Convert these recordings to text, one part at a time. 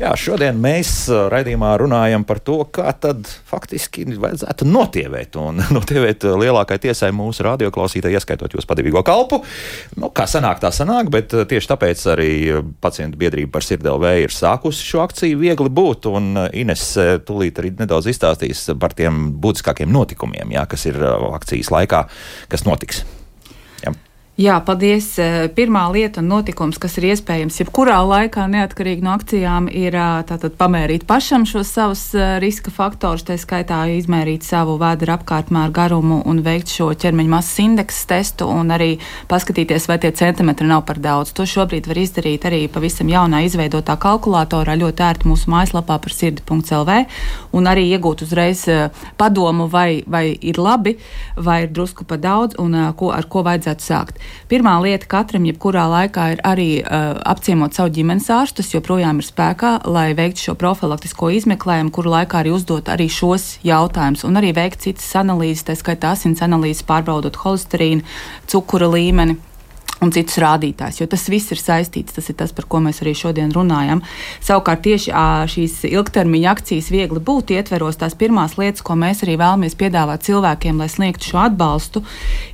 Jā, šodien mēs raidījumā runājam par to, kā tad faktiski vajadzētu notievēt. Un notievēt lielākai tiesai mūsu radioklausītāji, ieskaitot jūs padevīgo kalpu. Nu, kā sanāk, tā sanāk, bet tieši tāpēc arī pacientu biedrība par sirdelvē ir sākusi šo akciju viegli būt. Un Ines tūlīt arī nedaudz izstāstīs par tiem būtiskākiem notikumiem, jā, kas ir akcijas laikā, kas notiks. Jā, paldies. Eh, pirmā lieta un notikums, kas ir iespējams jebkurā laikā, neatkarīgi no akcijām, ir tātad pamērīt pašam šos savus riska faktorus, tā skaitā izmērīt savu vēdera apkārtmēru garumu un veikt šo ķermeņa masas indeksa testu un arī paskatīties, vai tie centimetri nav par daudz. To šobrīd var izdarīt arī pavisam jaunā izveidotā kalkulatorā, ļoti ērti mūsu mājaslapā par sirdi.lv un arī iegūt uzreiz padomu, vai, vai ir labi, vai ir drusku par daudz un ko, ar ko vajadzētu sākt. Pirmā lieta katram, jebkurā laikā, ir arī uh, apciemot savu ģimenes ārstu, tas joprojām ir spēkā, lai veiktu šo profilaktisko izmeklējumu, kuru laikā arī uzdot arī šos jautājumus, un arī veikt citas analīzes, tā skaitā asins analīzes, pārbaudot holesterīnu, cukura līmeni un citus rādītājus, jo tas viss ir saistīts. Tas ir tas, par ko mēs arī šodien runājam. Savukārt, tieši šīs ilgtermiņa akcijas viegli būt ietveros, tās pirmās lietas, ko mēs arī vēlamies piedāvāt cilvēkiem, lai sniegtu šo atbalstu,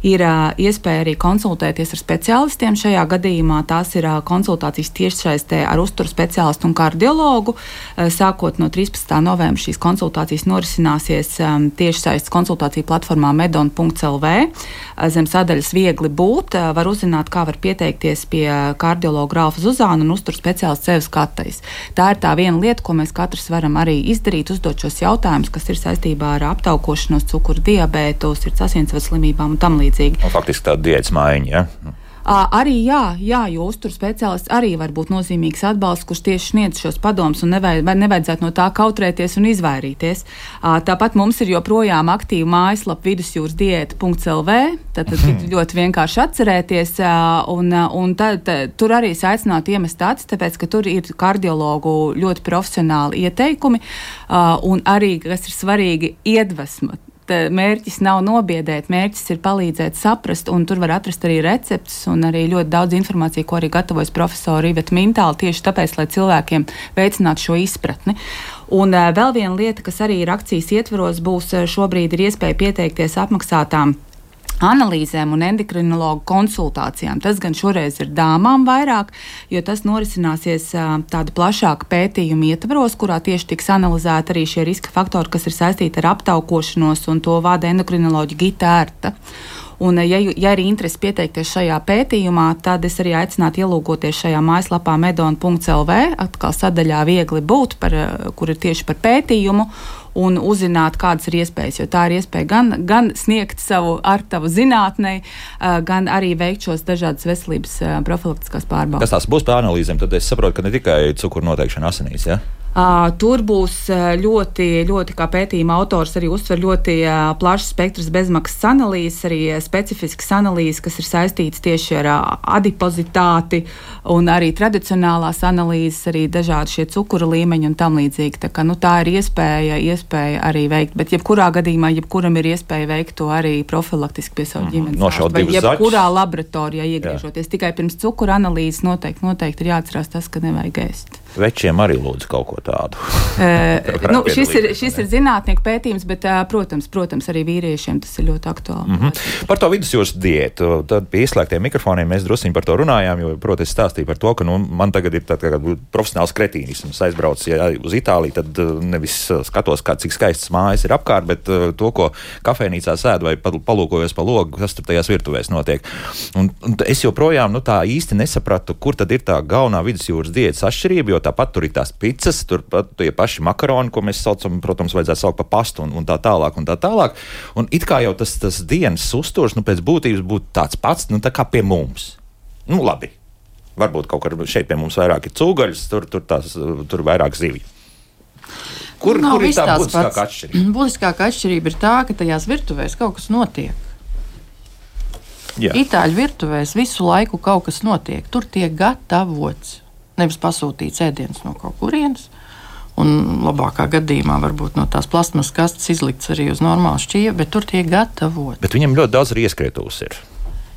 ir iespēja arī konsultēties ar speciālistiem. Šajā gadījumā tās ir konsultācijas tiešsaistē ar uzturu speciālistu un kardiologu. Sākot no 13. novembra šīs konsultācijas norisināsies tiešsaistes konsultāciju platformā medon.lv. Zem sadaļas viegli būt, var uzzināt, kā var pieteikties pie kardiologa Rāfa Zuzāna un uztur speciālistu sevis katrais. Tā ir tā viena lieta, ko mēs katrs varam arī izdarīt, uzdot šos jautājumus, kas ir saistībā ar aptaukošanos, cukuru diabētu, sirds asinsvads slimībām un tam līdzīgi. Un faktiski tāda diētas maiņa. Ja? Arī jā, jā jo uzturu speciālists arī var būt nozīmīgs atbalsts, kurš tieši sniedz šos padomus un nevajad, nevajadzētu no tā kautrēties un izvairīties. Tāpat mums ir joprojām aktīva mājaslapa vidusjūras diēta.lv. Tad, ir ļoti vienkārši atcerēties, un, un tad, tur arī es aicinātu iemest acis, tāpēc, ka tur ir kardiologu ļoti profesionāli ieteikumi, un arī, kas ir svarīgi, iedvesma mērķis nav nobiedēt, mērķis ir palīdzēt saprast, un tur var atrast arī receptes un arī ļoti daudz informācijas, ko arī gatavojas profesori Iveta Mintāla, tieši tāpēc, lai cilvēkiem veicinātu šo izpratni. Un uh, vēl viena lieta, kas arī ir akcijas ietveros, būs uh, šobrīd ir iespēja pieteikties apmaksātām analīzēm un endokrinologu konsultācijām. Tas gan šoreiz ir dāmām vairāk, jo tas norisināsies tāda plašāka pētījuma ietvaros, kurā tieši tiks analizēti arī šie riska faktori, kas ir saistīti ar aptaukošanos, un to vada endokrinoloģija Gita Ērta. Un, ja, ja ir interese pieteikties šajā pētījumā, tad es arī aicinātu ielūgoties šajā mājaslapā medon.lv, atkal sadaļā viegli būt, par, kur ir tieši par pētījumu un uzzināt, kādas ir iespējas. Jo tā ir iespēja gan, gan sniegt savu ar tavu zinātnē, gan arī veikt šos dažādas veselības profilaktiskās pārbaudes. Kas tās būs par analīzēm? Tad es saprotu, ka ne tikai cukuru noteikšana asinīs. Ja? Uh, tur būs ļoti, ļoti, kā pētījuma autors arī uztver, ļoti uh, plašs spektrs bezmaksas analīzes, arī specifiskas analīzes, kas ir saistītas tieši ar uh, adipozitāti un arī tradicionālās analīzes, arī dažādi šie cukura līmeņi un tam līdzīgi. Tā, ka, nu, tā ir iespēja, iespēja arī veikt, bet jebkurā gadījumā, jebkuram ir iespēja veikt to arī profilaktiski pie savu mhm. ģimenes. Nošaut divas zaķus. Jebkurā laboratorijā iegriežoties. Jā. Tikai pirms cukura analīzes noteikti, noteikti ir jāatcerās tas, ka nevajag ēst. Večiem arī lūdzu kaut ko tādu. uh, nu, šis, ir, šis ir zinātnieku pētījums, bet, uh, protams, protams, arī vīriešiem tas ir ļoti aktuāli. Mm -hmm. Par to vidusjūras diētu. Tad pie ieslēgtiem mikrofoniem mēs druskuļi par to runājām, jo, protams, stāstīju par to, ka nu, man tagad ir tāds profesionāls kretīnisms. Aizbraucu ja, uz Itāliju, tad nevis skatos, kā, cik skaistas mājas ir apkārt, bet uh, to, ko kafejnīcā sēž vai palūkojos pa logu, kas tur tajās virtuvēs notiek. Un, un es joprojām nu, tā īsti nesapratu, kur tad ir tā galvenā vidusjūras diētas atšķirība, jo tāpat tur ir tās pizzas, turpat tie paši makaroni, ko mēs saucam, protams, vajadzētu saukt par pastu un, un tā tālāk. Un tā tālāk. Un it kā jau tas, tas dienas uzturs nu, pēc būtības būtu tāds pats, nu, tā kā pie mums. Nu, labi. Varbūt kaut kur šeit pie mums vairāk ir cūgaļas, tur, tur, tās, tur vairāk zivju. Kur, Nav kur ir tā būtiskākā atšķirība? Būtiskākā atšķirība ir tā, ka tajās virtuvēs kaut kas notiek. Jā. Itāļu virtuvēs visu laiku kaut kas notiek. Tur tiek gatavots nevis pasūtīts ēdiens no kaut kurienes. Un labākā gadījumā varbūt no tās plasmas kastes izlikts arī uz normālu šķīvi, bet tur tiek gatavot. Bet viņam ļoti daudz arī ieskrietūs ir.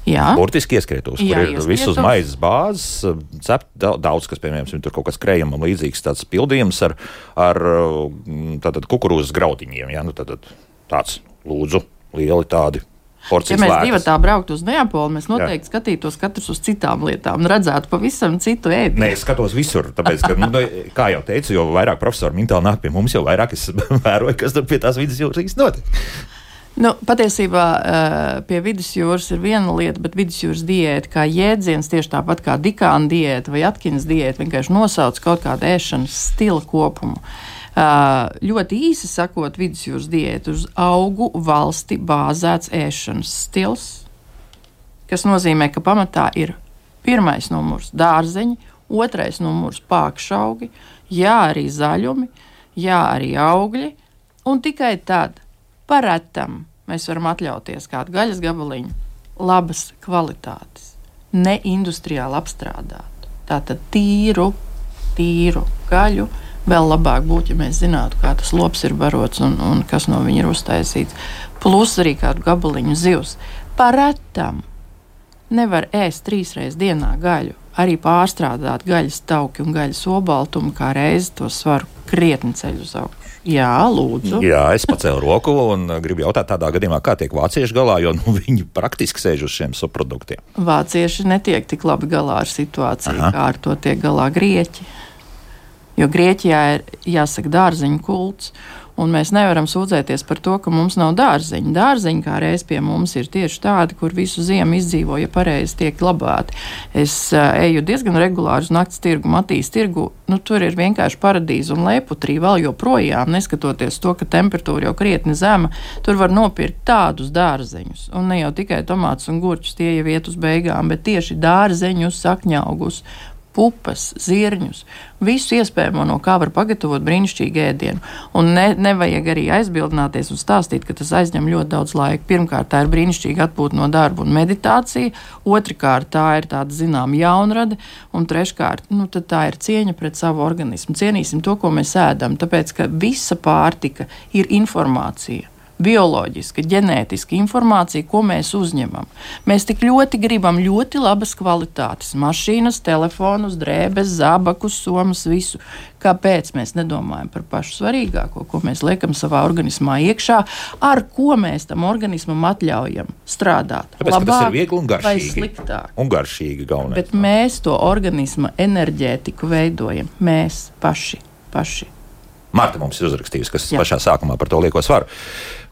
Jā. Burtiski ieskrietos, kur Jā, ir ieskrietos. visus maizes bāzes, cep daudz, kas, piemēram, tur kaut kas krējumam līdzīgs tāds pildījums ar, ar tātad kukurūzas graudiņiem. Jā, nu, tātad, tāds lūdzu, lieli tādi Ja mēs divi tā brauktu uz Neapoli, mēs noteikti Jā. skatītos katrs uz citām lietām un redzētu pavisam citu ēdienu. Nē, es skatos visur, tāpēc, ka, nu, kā jau teicu, jo vairāk profesori Mintāli nāk pie mums, jo vairāk es vēroju, kas tur pie tās vidas jūras īsti notiek. Nu, patiesībā pie vidusjūras ir viena lieta, bet vidusjūras diēta kā jēdziens, tieši tāpat kā dikāna diēta vai atkinas diēta, vienkārši nosauc kaut kādu ēšanas stila kopumu. Ļoti īsi sakot, vidusjūras diēta uz augu valsti bāzēts ēšanas stils, kas nozīmē, ka pamatā ir pirmais numurs dārzeņi, otrais numurs pākšaugi, jā, arī zaļumi, jā, arī augļi, un tikai tad paretam mēs varam atļauties kādu gaļas gabaliņu, labas kvalitātes, ne industriāli apstrādātu. Tātad tīru, tīru gaļu. Vēl labāk būtu, ja mēs zinātu, kā tas lops ir barots un, un kas no viņa ir uztaisīts. Plus arī kādu gabaliņu zivs. Paretam nevar ēst trīs reizes dienā gaļu. Arī pārstrādāt gaļas tauki un gaļas obaltumu, kā reizi to svaru krietni ceļu uz augšu. Jā, lūdzu. Jā, es pacēlu roku un gribu jautāt, tādā gadījumā, kā tiek vācieši galā, jo nu, viņi praktiski sēž uz šiem subproduktiem. Vācieši netiek tik labi galā ar situāciju, Aha. kā ar to tiek galā grieķi. Jo Grieķijā ir jāsaka dārziņu kults, Un mēs nevaram sūdzēties par to, ka mums nav dārziņu. Dārziņi kā reiz pie mums ir tieši tādi, kur visu ziemu izdzīvo, ja pareizi tiek glabāti. Es uh, eju diezgan regulāri uz naktas tirgu, Matīs tirgu. Nu, tur ir vienkārši paradīze un leputrī vēl joprojām, neskatoties to, ka temperatūra jau krietni zema. Tur var nopirkt tādus dārzeņus. Un ne jau tikai tomātus un gurķus, tie jau iet uz beigām, bet tieši dārzeņus, sakņaugus pupas, zirņus, visu iespējamo, no kā var pagatavot brīnišķīgu ēdienu. Un ne, nevajag arī aizbildināties un stāstīt, ka tas aizņem ļoti daudz laika. Pirmkārt, tā ir brīnišķīga atpūta no darba un meditācija, otrkārt, tā ir tāda zināma jaunrada, un treškārt, nu, tā ir cieņa pret savu organismu. Cienīsim to, ko mēs ēdam, tāpēc ka visa pārtika ir informācija bioloģiska, ģenētiska informācija, ko mēs uzņemam. Mēs tik ļoti gribam ļoti labas kvalitātes mašīnas, telefonus, drēbes, zābakus, somas, visu. Kāpēc mēs nedomājam par pašu svarīgāko, ko mēs liekam savā organismā iekšā, ar ko mēs tam organismam atļaujam strādāt? Tāpēc, labāk tas ir viegli un garšīgi. Sliktāk? Un garšīgi galvenais. Bet mēs to organisma enerģētiku veidojam. Mēs paši. paši. Marta mums ir uzrakstījusi, kas Jā. pašā sākumā par to lieko svaru.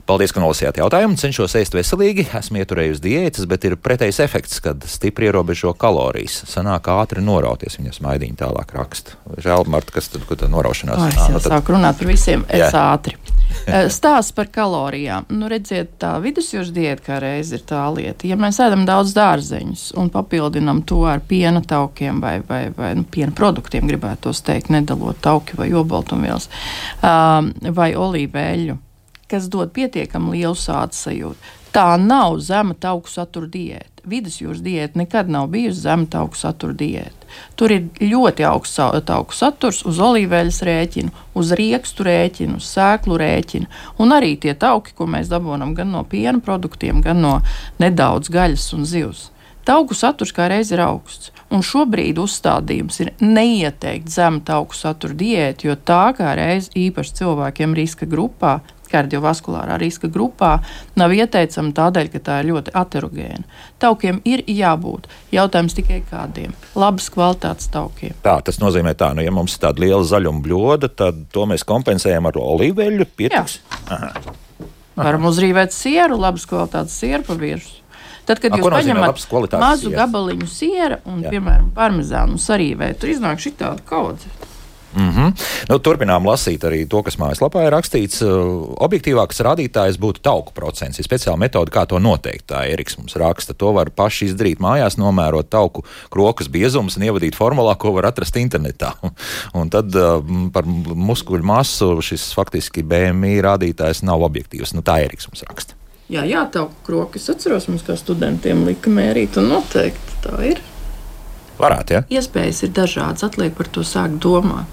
Paldies, ka nolasījāt jautājumu. Cenšos ēst veselīgi, esmu ieturējusi diētas, bet ir pretējs efekts, kad stipri ierobežo kalorijas. Sanāk ātri norauties, viņa smaidiņa tālāk raksta. Žēl, Marta, kas tad, tad noraušanās? O, es jau nu, tad... sāku runāt par visiem, es Jā. ātri. Stāsts par kalorijām. Nu, redziet, tā vidusjūras diēta kā reiz ir tā lieta. Ja mēs ēdam daudz dārzeņus un papildinām to ar piena taukiem vai, vai, vai nu, piena produktiem, gribētu tos teikt, nedalot tauki vai obaltumvielas um, vai olīveļu kas dod pietiekami lielu sajūtu. Tā nav zema tauku satura diēta. Vidusjūras diēta nekad nav bijusi zema tauku satura diēta. Tur ir ļoti augsts tauku saturs uz olīveļas rēķinu, uz riekstu rēķinu, uz sēklu rēķinu. Un arī tie tauki, ko mēs dabūjam gan no piena produktiem, gan no nedaudz gaļas un zivs. Tauku saturs kā reiz ir augsts. Un šobrīd uzstādījums ir neieteikt zemu tauku satura diētu, jo tā kā reiz īpaši cilvēkiem riska grupā kardiovaskulārā riska grupā nav ieteicama tādēļ, ka tā ir ļoti aterogēna. Taukiem ir jābūt. Jautājums tikai kādiem - labas kvalitātes taukiem. Tā tas nozīmē, tā, nu, ja mums ir tāda liela zaļuma bļoda, tad to mēs kompensējam ar olīveļu. Pietiks. Varam uzrīvēt sieru, labas kvalitātes sieru pa virsmu. Tad, kad A, jūs paņemat mazu siera? gabaliņu siera un, Jā. piemēram, parmezānu un sarīvēt, tur iznāk šī tāda kaudze. Mm -hmm. nu, turpinām lasīt arī to, kas mājaslapā ir rakstīts. Uh, objektīvāks rādītājs būtu tauku procents. Ir speciāla metode, kā to noteikt. Tā Eriks mums raksta. To var paši izdarīt mājās, nomērot tauku krokas biezumus un ievadīt formulā, ko var atrast internetā. un tad uh, par muskuļu masu šis faktiski BMI rādītājs nav objektīvs. Nu, tā Eriks mums raksta. Jā, jā, tauku krokas. Atceros, mums kā studentiem lika mērīt, un noteikti tā ir. Varētu, ja? Iespējas ir dažādas, atliek par to sākt domāt.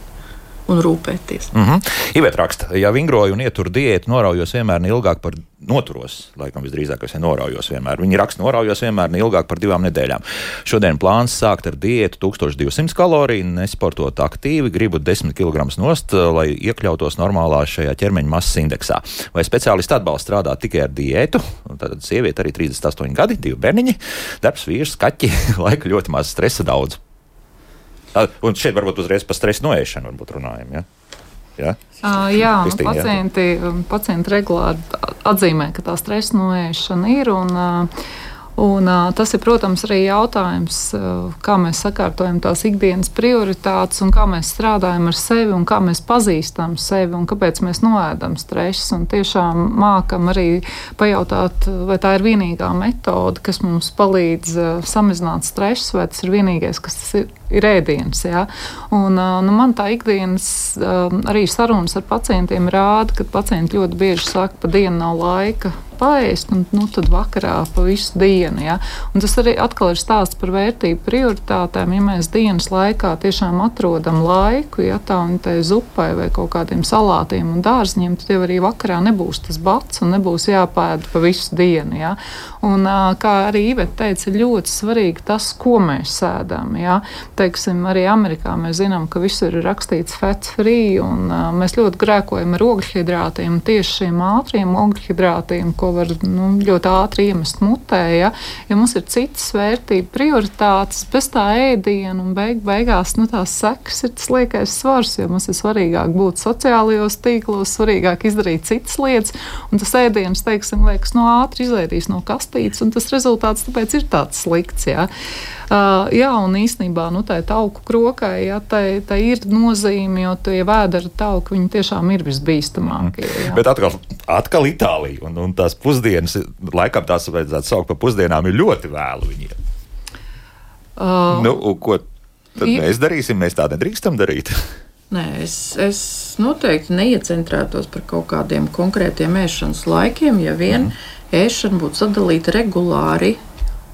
Un rūpēties. Mm -hmm. Ivēt raksta, ja vingroju un ieturu diētu, noraujos vienmēr ne ilgāk par noturos, laikam visdrīzāk es noraujos vienmēr. Viņi raksta, noraujos vienmēr ne ilgāk par divām nedēļām. Šodien plāns sākt ar diētu 1200 kaloriju, nesportot aktīvi, gribu 10 kg nost, lai iekļautos normālā šajā ķermeņa masas indeksā. Vai speciālisti atbalsta strādāt tikai ar diētu? Tad sieviete arī 38 gadi, divi bērniņi, darbs, vīrs, kaķi, laika ļoti maz, stresa daudz. Un šeit varbūt uzreiz par stresa noēšanu runājam. Ja? Ja? Uh, jā, Kristīna, pacienti, jā. pacienti regulāri atzīmē, ka tā stresa noēšana ir. Un, uh, Un, tas ir, protams, arī jautājums, kā mēs sakārtojam tās ikdienas prioritātes, un kā mēs strādājam ar sevi, un kā mēs pazīstam sevi, un kāpēc mēs noēdam stresu. Un tiešām mākam arī pajautāt, vai tā ir vienīgā metode, kas mums palīdz samazināt stresu, vai tas ir vienīgais, kas tas ir ir ēdiens. Ja? Un, nu, man tā ikdienas arī sarunas ar pacientiem rāda, ka pacienti ļoti bieži saka, ka pa dienu nav laika paēst, un nu, tad vakarā pa visu dienu. Ja? Un tas arī atkal ir stāsts par vērtību prioritātēm. Ja mēs dienas laikā tiešām atrodam laiku, ja tā un tai zupai vai kaut kādiem salātiem un dārziņiem, tad jau arī vakarā nebūs tas bats un nebūs jāpēda pa visu dienu. Ja? Un, kā arī Iveta teica, ir ļoti svarīgi tas, ko mēs sēdam. Ja? teiksim, arī Amerikā mēs zinām, ka visur ir rakstīts fats free, un mēs ļoti grēkojam ar ogļhidrātiem, tieši šiem ātriem ogļhidrātiem, ko var nu, ļoti ātri iemest mutē, ja, ja mums ir citas vērtība, prioritātes, bez tā ēdiena, un beig, beigās nu, tās sekas ir tas liekais svars, jo mums ir svarīgāk būt sociālajos tīklos, svarīgāk izdarīt citas lietas, un tas ēdiens, teiksim, liekas, no ātri izlaidīs no kastītes, un tas rezultāts tāpēc ir tāds slikts. Ja. Uh, jā, un īstenībā nu, tā tauku krokai jā, tai, tai ir nozīme, jo tie vēdera tauki tiešām ir visbīstamākie. Jā. Bet atkal, atkal Itālija un, un tās pusdienas, laikam tās vajadzētu saukt par pusdienām, ir ļoti vēlu viņiem. Uh, nu, ko tad ir, mēs darīsim? Mēs tā nedrīkstam darīt. Nē, es, es noteikti neiecentrētos par kaut kādiem konkrētiem ēšanas laikiem, ja vien mm. ēšana būtu sadalīta regulāri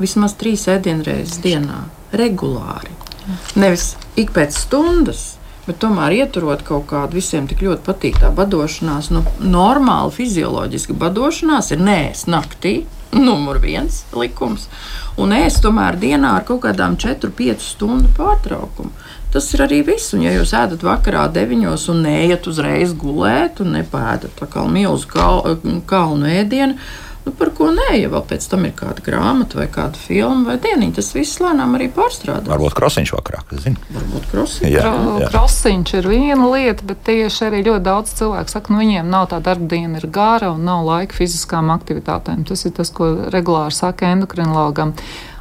vismaz trīs ēdienreizes dienā. Regulāri. Nevis ik pēc stundas, bet tomēr ieturot kaut kādu visiem tik ļoti patīkamu badošanās. Nu, normāli fizioloģiski badošanās ir nēst naktī. Numur viens likums. Un ēst tomēr dienā ar kaut kādām 4-5 stundu pārtraukumu. Tas ir arī viss. Un, ja jūs ēdat vakarā deviņos un neiet uzreiz gulēt un nepēdat tā kā milzu kalnu ēdienu, Nu, par ko nē, ja vēl pēc tam ir kāda grāmata vai kāda filma vai dieniņa, tas viss lēnām arī pārstrādās. Varbūt krosiņš vakarā, kas zina. Varbūt krosiņš. Jā, jā. Krosiņš ir viena lieta, bet tieši arī ļoti daudz cilvēku saka, nu viņiem nav tā darba diena ir gara un nav laika fiziskām aktivitātēm. Tas ir tas, ko regulāri saka endokrinologam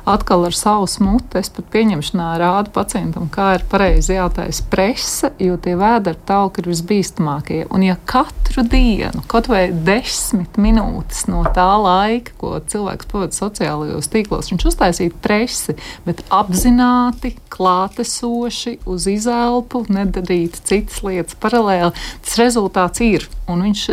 atkal ar savu smutu, es pat pieņemšanā rādu pacientam, kā ir pareizi jātaisa presa, jo tie vēdera tauki ir visbīstamākie. Un ja katru dienu, kaut vai desmit minūtes no tā laika, ko cilvēks pavada sociālajos tīklos, viņš uztaisītu presi, bet apzināti, klātesoši, uz izelpu, nedarīt citas lietas paralēli, tas rezultāts ir. Un viņš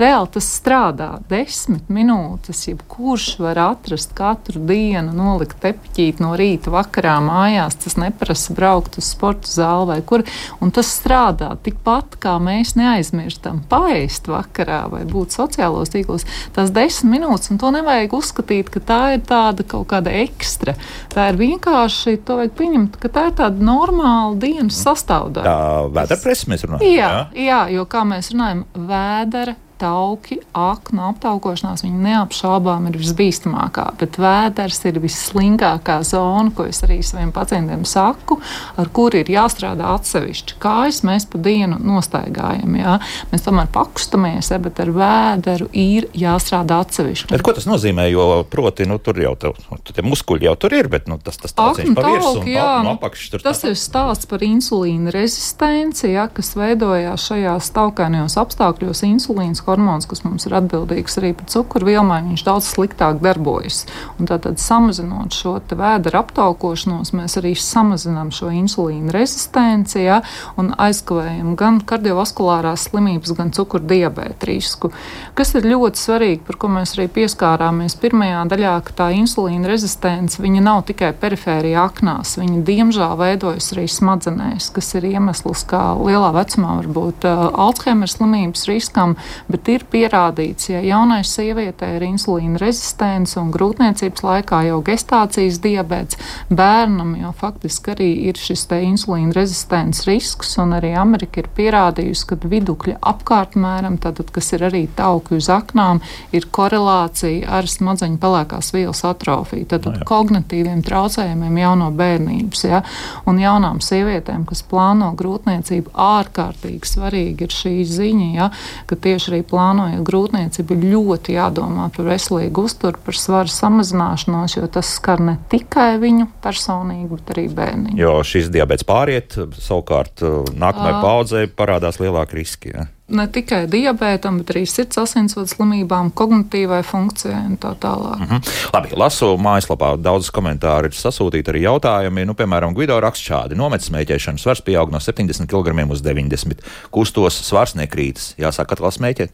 reāli tas strādā. Desmit minūtes, jebkurš var atrast katru dienu, nolikt tepiķīt no rīta, vakarā mājās. Tas neprasa braukt uz sporta zāli vai kur. Un tas strādā tikpat, kā mēs neaizmirstam paēst vakarā vai būt sociālos tīklos. Tās desmit minūtes, un to nevajag uzskatīt, ka tā ir tāda kaut kāda ekstra. Tā ir vienkārši, to vajag pieņemt, ka tā ir tāda normāla dienas sastāvdaļa. Tā vēderpresa mēs runājam. Jā, jā, jā, jo kā mēs runājam, vēdera tauki, aknu aptaukošanās, viņa neapšaubām ir visbīstamākā. Bet vēders ir visslinkākā zona, ko es arī saviem pacientiem saku, ar kuru ir jāstrādā atsevišķi. Kājas mēs pa dienu nostaigājam. Jā. Mēs tomēr pakustamies, ja, bet ar vēderu ir jāstrādā atsevišķi. Bet ko tas nozīmē? Jo, proti, nu, tur jau tev, tie muskuļi jau tur ir, bet nu, tas tas tāds - pavirši un no apakšs tur. Tas ir stāsts par insulīna rezistenci, ja, kas veidojās šajās taukainajos apstākļos. Insulīns, ko hormons, kas mums ir atbildīgs arī par cukuru vielmaiņu, viņš daudz sliktāk darbojas. Un tātad samazinot šo vēdera aptaukošanos, mēs arī samazinām šo insulīna rezistenci ja, un aizkavējam gan kardiovaskulārās slimības, gan cukuru diabēta risku. Kas ir ļoti svarīgi, par ko mēs arī pieskārāmies pirmajā daļā, ka tā insulīna rezistence nav tikai perifērija aknās, viņa diemžēl veidojas arī smadzenēs, kas ir iemesls, kā lielā vecumā var būt uh, Alzheimer slimības riskam, bet ir pierādīts, ja jaunai sievietei ir insulīna rezistence un grūtniecības laikā jau gestācijas diabēts, bērnam jau faktiski arī ir šis te insulīna rezistents risks, un arī Amerika ir pierādījusi, ka vidukļa apkārtmēram, tātad, kas ir arī tauki uz aknām, ir korelācija ar smadzeņu pelēkās vielas atrofiju, tātad no, kognitīviem traucējumiem jau no bērnības. Ja? Un jaunām sievietēm, kas plāno grūtniecību, ārkārtīgi svarīgi ir šī ziņa, ja? ka tieši arī plānojot grūtniecību, ļoti jādomā par veselīgu uzturu, par svaru samazināšanos, jo tas skar ne tikai viņu personīgi, bet arī bērniņu. Jo šis diabetes pāriet, savukārt nākamajai paudzei parādās lielāki riski. Ja? Ne tikai diabētam, bet arī sirds asinsvadu slimībām, kognitīvai funkcijai un tā tālāk. Mm -hmm. Labi, lasu mājaslapā daudz komentāru ir sasūtīti arī jautājumi. Nu, piemēram, Guido raksta šādi: nometas smēķēšana svars pieaug no 70 kg uz 90 kustos, svars nekrītas. Jāsāk atkal smēķēt.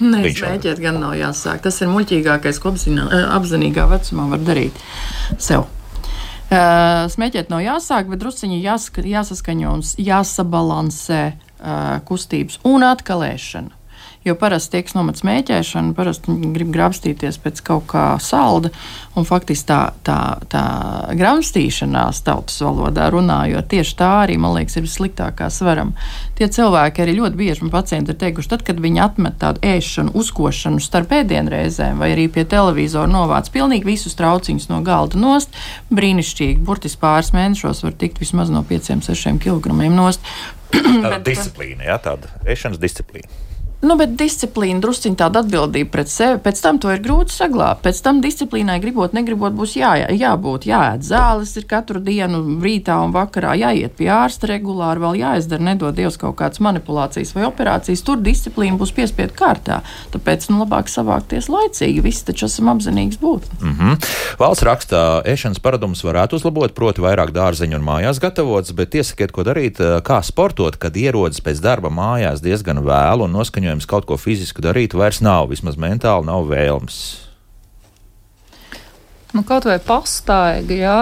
Nē, smēķēt gan nav jāsāk. Tas ir muļķīgākais, ko apzinā, apzinīgā vecumā var darīt sev. Uh, smēķēt nav jāsāk, bet drusciņi jāsaskaņo un jāsabalansē kustības un atkalēšana. Jo parasti tiek nomets mēķēšana, parasti grib grabstīties pēc kaut kā salda. Un faktiski tā, tā, tā grabstīšanās tautas valodā runājot, tieši tā arī, man liekas, ir vissliktākā svaram. Tie cilvēki arī ļoti bieži man pacienti ir teikuši, tad, kad viņi atmet tādu ēšanu, uzkošanu starp ēdienreizēm vai arī pie televizora novāc pilnīgi visus trauciņus no galda nost, brīnišķīgi, burtiski pāris mēnešos var tikt vismaz no 5-6 kg nost. Tāda disciplīna, jā, tāda ēšanas disciplīna. Nu, bet disciplīna, drusciņā tāda atbildība pret sevi, pēc tam to ir grūti saglabāt. Pēc tam disciplīnai, gribot, negribot, būs jā, jābūt, jāēd zāles ir katru dienu, rītā un vakarā, jāiet pie ārsta regulāri, vēl jāizdara, nedod Dievs kaut kādas manipulācijas vai operācijas. Tur disciplīna būs piespiedu kārtā. Tāpēc nu, labāk savākties laicīgi. Visi taču esam apzinīgi būt. Mm -hmm. Valsts rakstā, ēšanas paradumus varētu uzlabot, proti, vairāk dārzeņu un mājās gatavots, bet iesakiet, ko darīt, kā sportot, kad ierodas pēc darba mājās diezgan vēlu un noskaņot paziņojums kaut ko fizisku darīt vairs nav, vismaz mentāli nav vēlms. Nu, kaut vai pastaigi, jā,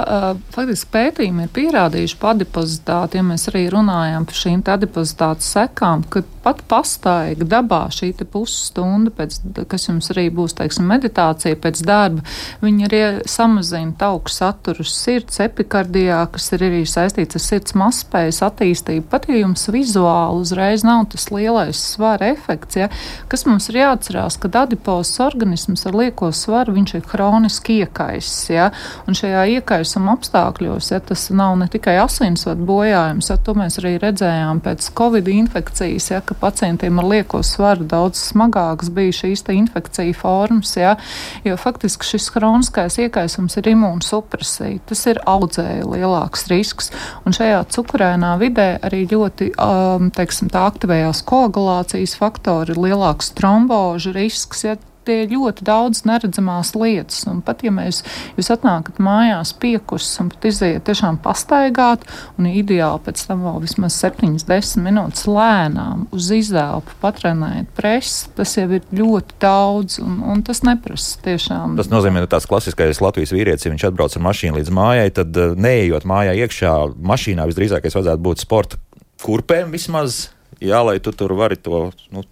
faktiski pētījumi ir pierādījuši par adipozitāti, ja mēs arī runājam par šīm adipozitātes sekām, ka pat pastaiga dabā šī pusstunda, pēc, kas jums arī būs, teiksim, meditācija pēc darba, viņi arī samazina tauku saturu sirds epikardijā, kas ir arī saistīts ar sirds mazspējas attīstību. Pat ja jums vizuāli uzreiz nav tas lielais svara efekts, ja, kas mums ir jāatcerās, ka adipozs organisms ar lieko svaru, viņš ir hroniski iekais iekaisis. Ja? Un šajā iekaisuma apstākļos ja, tas nav ne tikai asinsvadu bojājums, ja, to mēs arī redzējām pēc covid infekcijas, ja, ka pacientiem ar lieko svaru daudz smagāks bija šīs infekcija formas. Ja, jo faktiski šis kroniskais iekaisums ir imūnsupresija. Tas ir audzēju lielāks risks. Un šajā cukurēnā vidē arī ļoti um, teiksim, aktivējās koagulācijas faktori, lielāks trombožu risks. Ja, tie ir ļoti daudz neredzamās lietas. Un pat ja mēs, jūs atnākat mājās piekus un pat iziet tiešām pastaigāt, un ideāli pēc tam vēl vismaz 7-10 minūtes lēnām uz izelpu patrenēt presi, tas jau ir ļoti daudz, un, un tas neprasa tiešām. Tas nozīmē, ka tāds klasiskais Latvijas vīrietis, ja viņš atbrauc ar mašīnu līdz mājai, tad eh, neejot mājā iekšā, mašīnā visdrīzākais vajadzētu būt sporta kurpēm vismaz. Jā, lai tu tur vari to nu,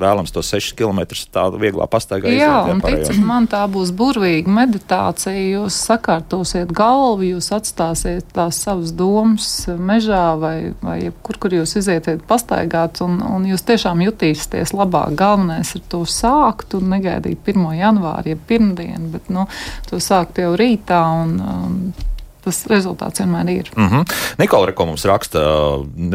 vēlams tos 6 km tādu vieglā pastaigā. Jā, un ticiet man, tā būs burvīga meditācija. Jūs sakārtosiet galvu, jūs atstāsiet tās savas domas mežā vai, vai kur, kur jūs izietiet pastaigāt, un, un jūs tiešām jutīsieties labāk. Galvenais ir to sākt un negaidīt 1. janvāri, ja pirmdienu, bet nu, to sākt jau rītā. Un, um, tas rezultāts vienmēr ir. Mm -hmm. Nikola Reko mums raksta,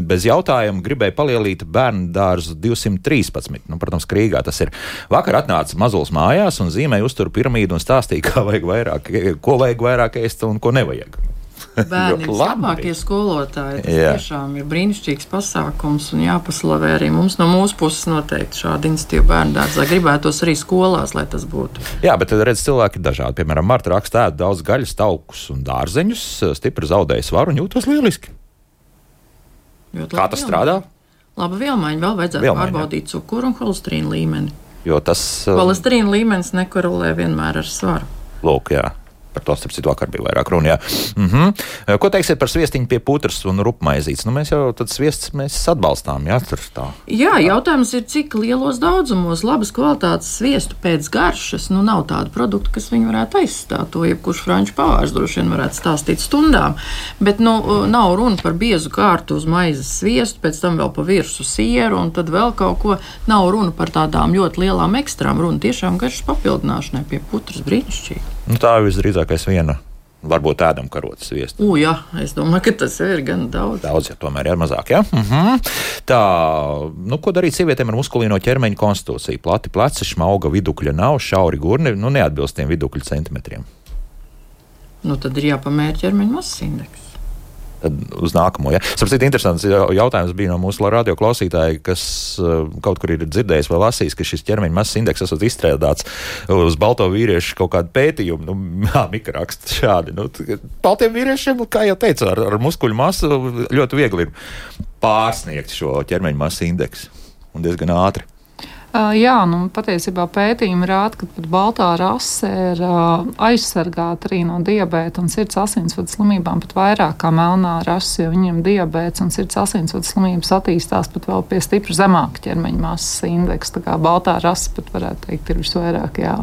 bez jautājuma, gribēja palielīt bērnu dārzu 213. Nu, protams, Krīgā tas ir. Vakar atnāca mazulis mājās un zīmēja uzturu piramīdu un stāstīja, vajag vairāk, ko vajag vairāk ēst un ko nevajag. Bērni ir labākie skolotāji. Tas Jā. tiešām ir brīnišķīgs pasākums un jāpaslavē arī mums no mūsu puses noteikti šāda institīva bērnu dārzā. Gribētos arī skolās, lai tas būtu. Jā, bet redz, cilvēki ir dažādi. Piemēram, Marta raksta ēd daudz gaļas, taukus un dārzeņus, stipri zaudēja svaru un jūtos lieliski. Kā tas strādā? Laba vielmaiņa. Vēl vajadzētu vielmaiņa. pārbaudīt cukuru un holesterīnu līmeni. Jo tas. Holesterīna līmenis nekorelē vienmēr ar svaru. Lūk, jā. Par to, starp citu, vakar bija vairāk runa. Mm -hmm. Ko teiksiet par sviestiņu pie putras un rupmaizītes? Nu, mēs jau tādu sviestu atbalstām. Jā, tā. jā, jautājums ir, cik lielos daudzumos labas kvalitātes sviestu pēc garšas. Nu, nav tādu produktu, kas viņu varētu aizstāt. To jebkurš franču pavārs droši vien varētu stāstīt stundām. Bet nu, nav runa par biezu kārtu uz maizes sviestu, pēc tam vēl pa virsmu sieru un tad vēl kaut ko. Nav runa par tādām ļoti lielām ekstrām. Runa tiešām garšas papildināšanai pie putras brīnišķīgi. Nu, tā visdrīzākais viena. Varbūt ēdam karotes sviestu. U, jā, es domāju, ka tas ir gan daudz. Daudz, ja tomēr ir mazāk. Ja? Uh mhm. -huh. Tā, nu, ko darīt sievietēm ar muskulīno ķermeņa konstitūciju? Plati pleci, šmauga vidukļa nav, šauri gurni, nu, neatbilst tiem vidukļa centimetriem. Nu, tad ir jāpamēra ķermeņa masas indeks uz nākamo. Ja? Sapratu, interesants jautājums bija no mūsu radio klausītāja, kas uh, kaut kur ir dzirdējis vai lasījis, ka šis ķermeņa masas indeks esat izstrādāts uz balto vīriešu kaut kādu pētījumu. Nu, jā, Mika raksta šādi. Nu, baltiem vīriešiem, kā jau teicu, ar, ar muskuļu masu ļoti viegli ir pārsniegt šo ķermeņa masas indeksu un diezgan ātri. Jā, nu, patiesībā pētījumi rāda, ka pat baltā rase ir uh, aizsargāta arī no diabēta un sirds asinsvadu slimībām pat vairāk kā melnā rase, jo viņiem diabēts un sirds asinsvadu slimības attīstās pat vēl pie stipri zemāka ķermeņa masas indeksa. Tā kā baltā rase pat varētu teikt ir visvairāk jā,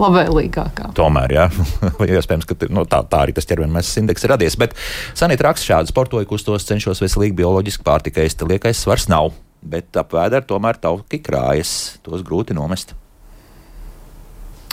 labvēlīgākā. Tomēr, jā, iespējams, ka no, tā, tā arī tas ķermeņa masas indeks ir radies. Bet Sanita raksta šādu sportoju kustos, cenšos veselīgi bioloģiski pārtikai, liekais svars nav bet ap vēderi tomēr tauki krājas, tos grūti nomest.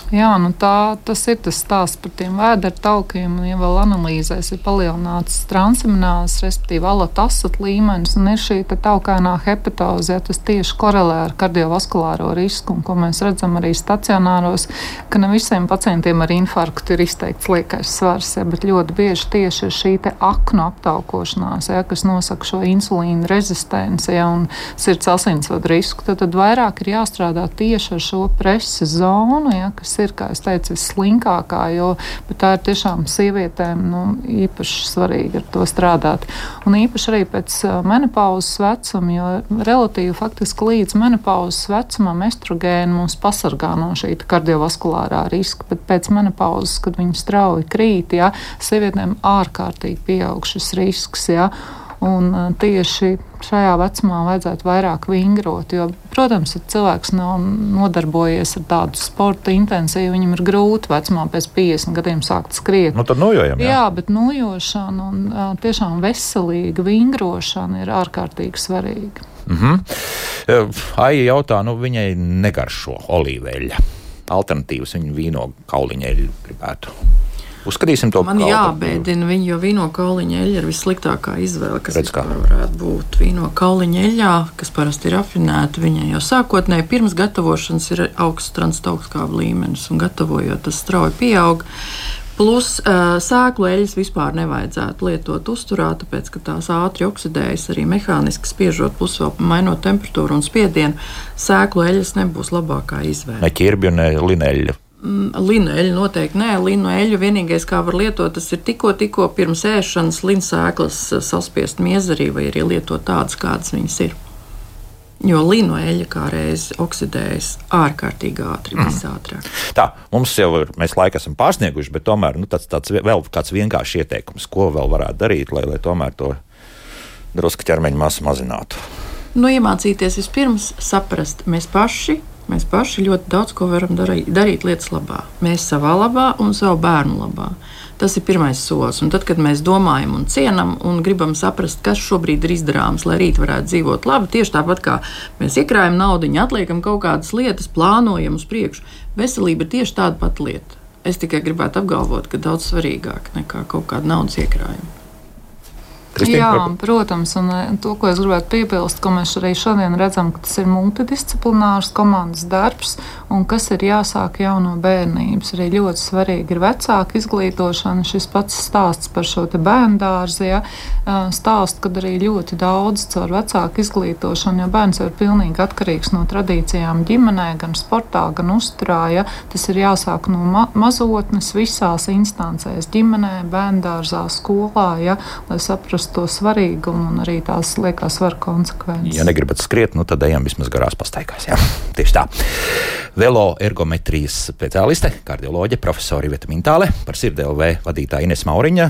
Jā, nu tā, tas ir tas stāsts par tiem vēdera taukiem. Ja vēl analīzēs ir palielināts transaminās, respektīvi alatasat līmenis, un ir šī taukainā hepatoze, ja tas tieši korelē ar kardiovaskulāro risku, un ko mēs redzam arī stacionāros, ka ne visiem pacientiem ar infarktu ir izteikts liekais svars, ja, bet ļoti bieži tieši ir šī aknu aptaukošanās, ja, kas nosaka šo insulīnu rezistenci ja, un sirds asinsvadu risku, tad, tad vairāk ir jāstrādā tieši ar šo preses zonu, ja, kas ir, kā es teicu, visslinkākā, jo tā ir tiešām sievietēm nu, īpaši svarīgi ar to strādāt. Un īpaši arī pēc menopauzes vecuma, jo relatīvi faktiski līdz menopauzes vecumam estrogēni mums pasargā no šī kardiovaskulārā riska, bet pēc menopauzes, kad viņi strauji krīt, ja, sievietēm ārkārtīgi pieaug šis risks. Ja, Un tieši šajā vecumā vajadzētu vairāk vingrot. Jo, protams, ja cilvēks nav nodarbojies ar tādu sporta intensīvu, viņam ir grūti vecumā pēc 50 gadiem sākt skriet. Nu, tad nojojam, jā. jā, bet nojošana un tiešām veselīga vingrošana ir ārkārtīgi svarīga. Mm -hmm. Aija jautā, nu viņai negaršo olīveļa. Alternatīvas viņa vīno kauliņeļu gribētu. Uzskatīsim to par monētu. Man jābēdina viņu, jo vīno kauliņa eļļa ir vissliktākā izvēle, kas varētu būt. Vīno kauliņa eļļā, kas parasti ir rafinēta, viņai jau sākotnēji pirms gatavošanas ir augsts transtaugskābu līmenis, un gatavojot tas strauji pieaug. Plus sēklu eļļas vispār nevajadzētu lietot uzturā, tāpēc ka tās ātri oksidējas arī mehāniski spiežot, plus vēl mainot temperatūru un spiedienu. Sēklu eļļas nebūs labākā izvēle. Ne ķirbju, ne lineļu. Mm, linu eļļu noteikti nē, linu eļļu vienīgais, kā var lietot, tas ir tikko, tikko pirms ēšanas linsēklas eh, saspiest miezarī vai arī lietot tādas, kādas viņas ir. Jo lino eļļa kā reiz oksidējas ārkārtīgi ātri, mm. visātrāk. Tā, mums jau ir, mēs laiku esam pārsnieguši, bet tomēr nu, tāds, tāds vēl kāds vienkāršs ieteikums, ko vēl varētu darīt, lai, lai tomēr to drusku ķermeņa masu mazinātu. Nu, iemācīties vispirms saprast, mēs paši Mēs paši ļoti daudz ko varam darīt, darīt lietas labā. Mēs savā labā un savu bērnu labā. Tas ir pirmais solis. Un tad, kad mēs domājam un cienam un gribam saprast, kas šobrīd ir izdarāms, lai rīt varētu dzīvot labi, tieši tāpat kā mēs iekrājam naudu, atliekam kaut kādas lietas, plānojam uz priekšu, veselība ir tieši tāda pati lieta. Es tikai gribētu apgalvot, ka daudz svarīgāk nekā kaut kāda naudas iekrājuma. Kristīna, Jā, par... protams, un to, ko es gribētu piebilst, ko mēs arī šodien redzam, ka tas ir multidisciplinārs komandas darbs, un kas ir jāsāk jau no bērnības. Arī ļoti svarīgi ir vecāka izglītošana. Šis pats stāsts par šo bērnu dārzu, ja, stāst, kad arī ļoti daudz caur vecāku izglītošanu, jo bērns jau ir pilnīgi atkarīgs no tradīcijām ģimenē, gan sportā, gan uzturā. Ja. Tas ir jāsāk no ma mazotnes visās instancēs - ģimenē, bērndārzā, skolā, ja, lai saprastu to svarīgumu un arī tās liekas var konsekvences. Ja negribat skriet, nu tad ejam vismaz garās pastaigās. Ja. Tieši tā. Velo ergometrijas speciāliste, kardioloģe, profesori Iveta Mintāle, par sirdelvē vadītāja Ines Mauriņa.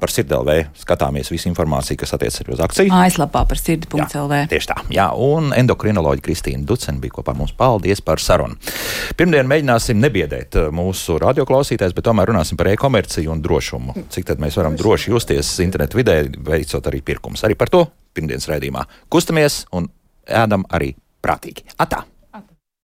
Par sirdelvē skatāmies visu informāciju, kas attiecas uz akciju. Mājaslapā par sirdi.lv. Tieši tā. Jā, un endokrinoloģija Kristīna Ducena bija kopā ar mums. Paldies par sarunu. Pirmdien mēģināsim nebiedēt uh, mūsu radioklausītājs, bet tomēr runāsim par e-komerciju un drošumu. Cik tad mēs varam droši justies internetu vidē, veicot arī pirkumus. Arī par to pirmdienas raidījumā. Kustamies un ēdam arī prātīgi. Atā!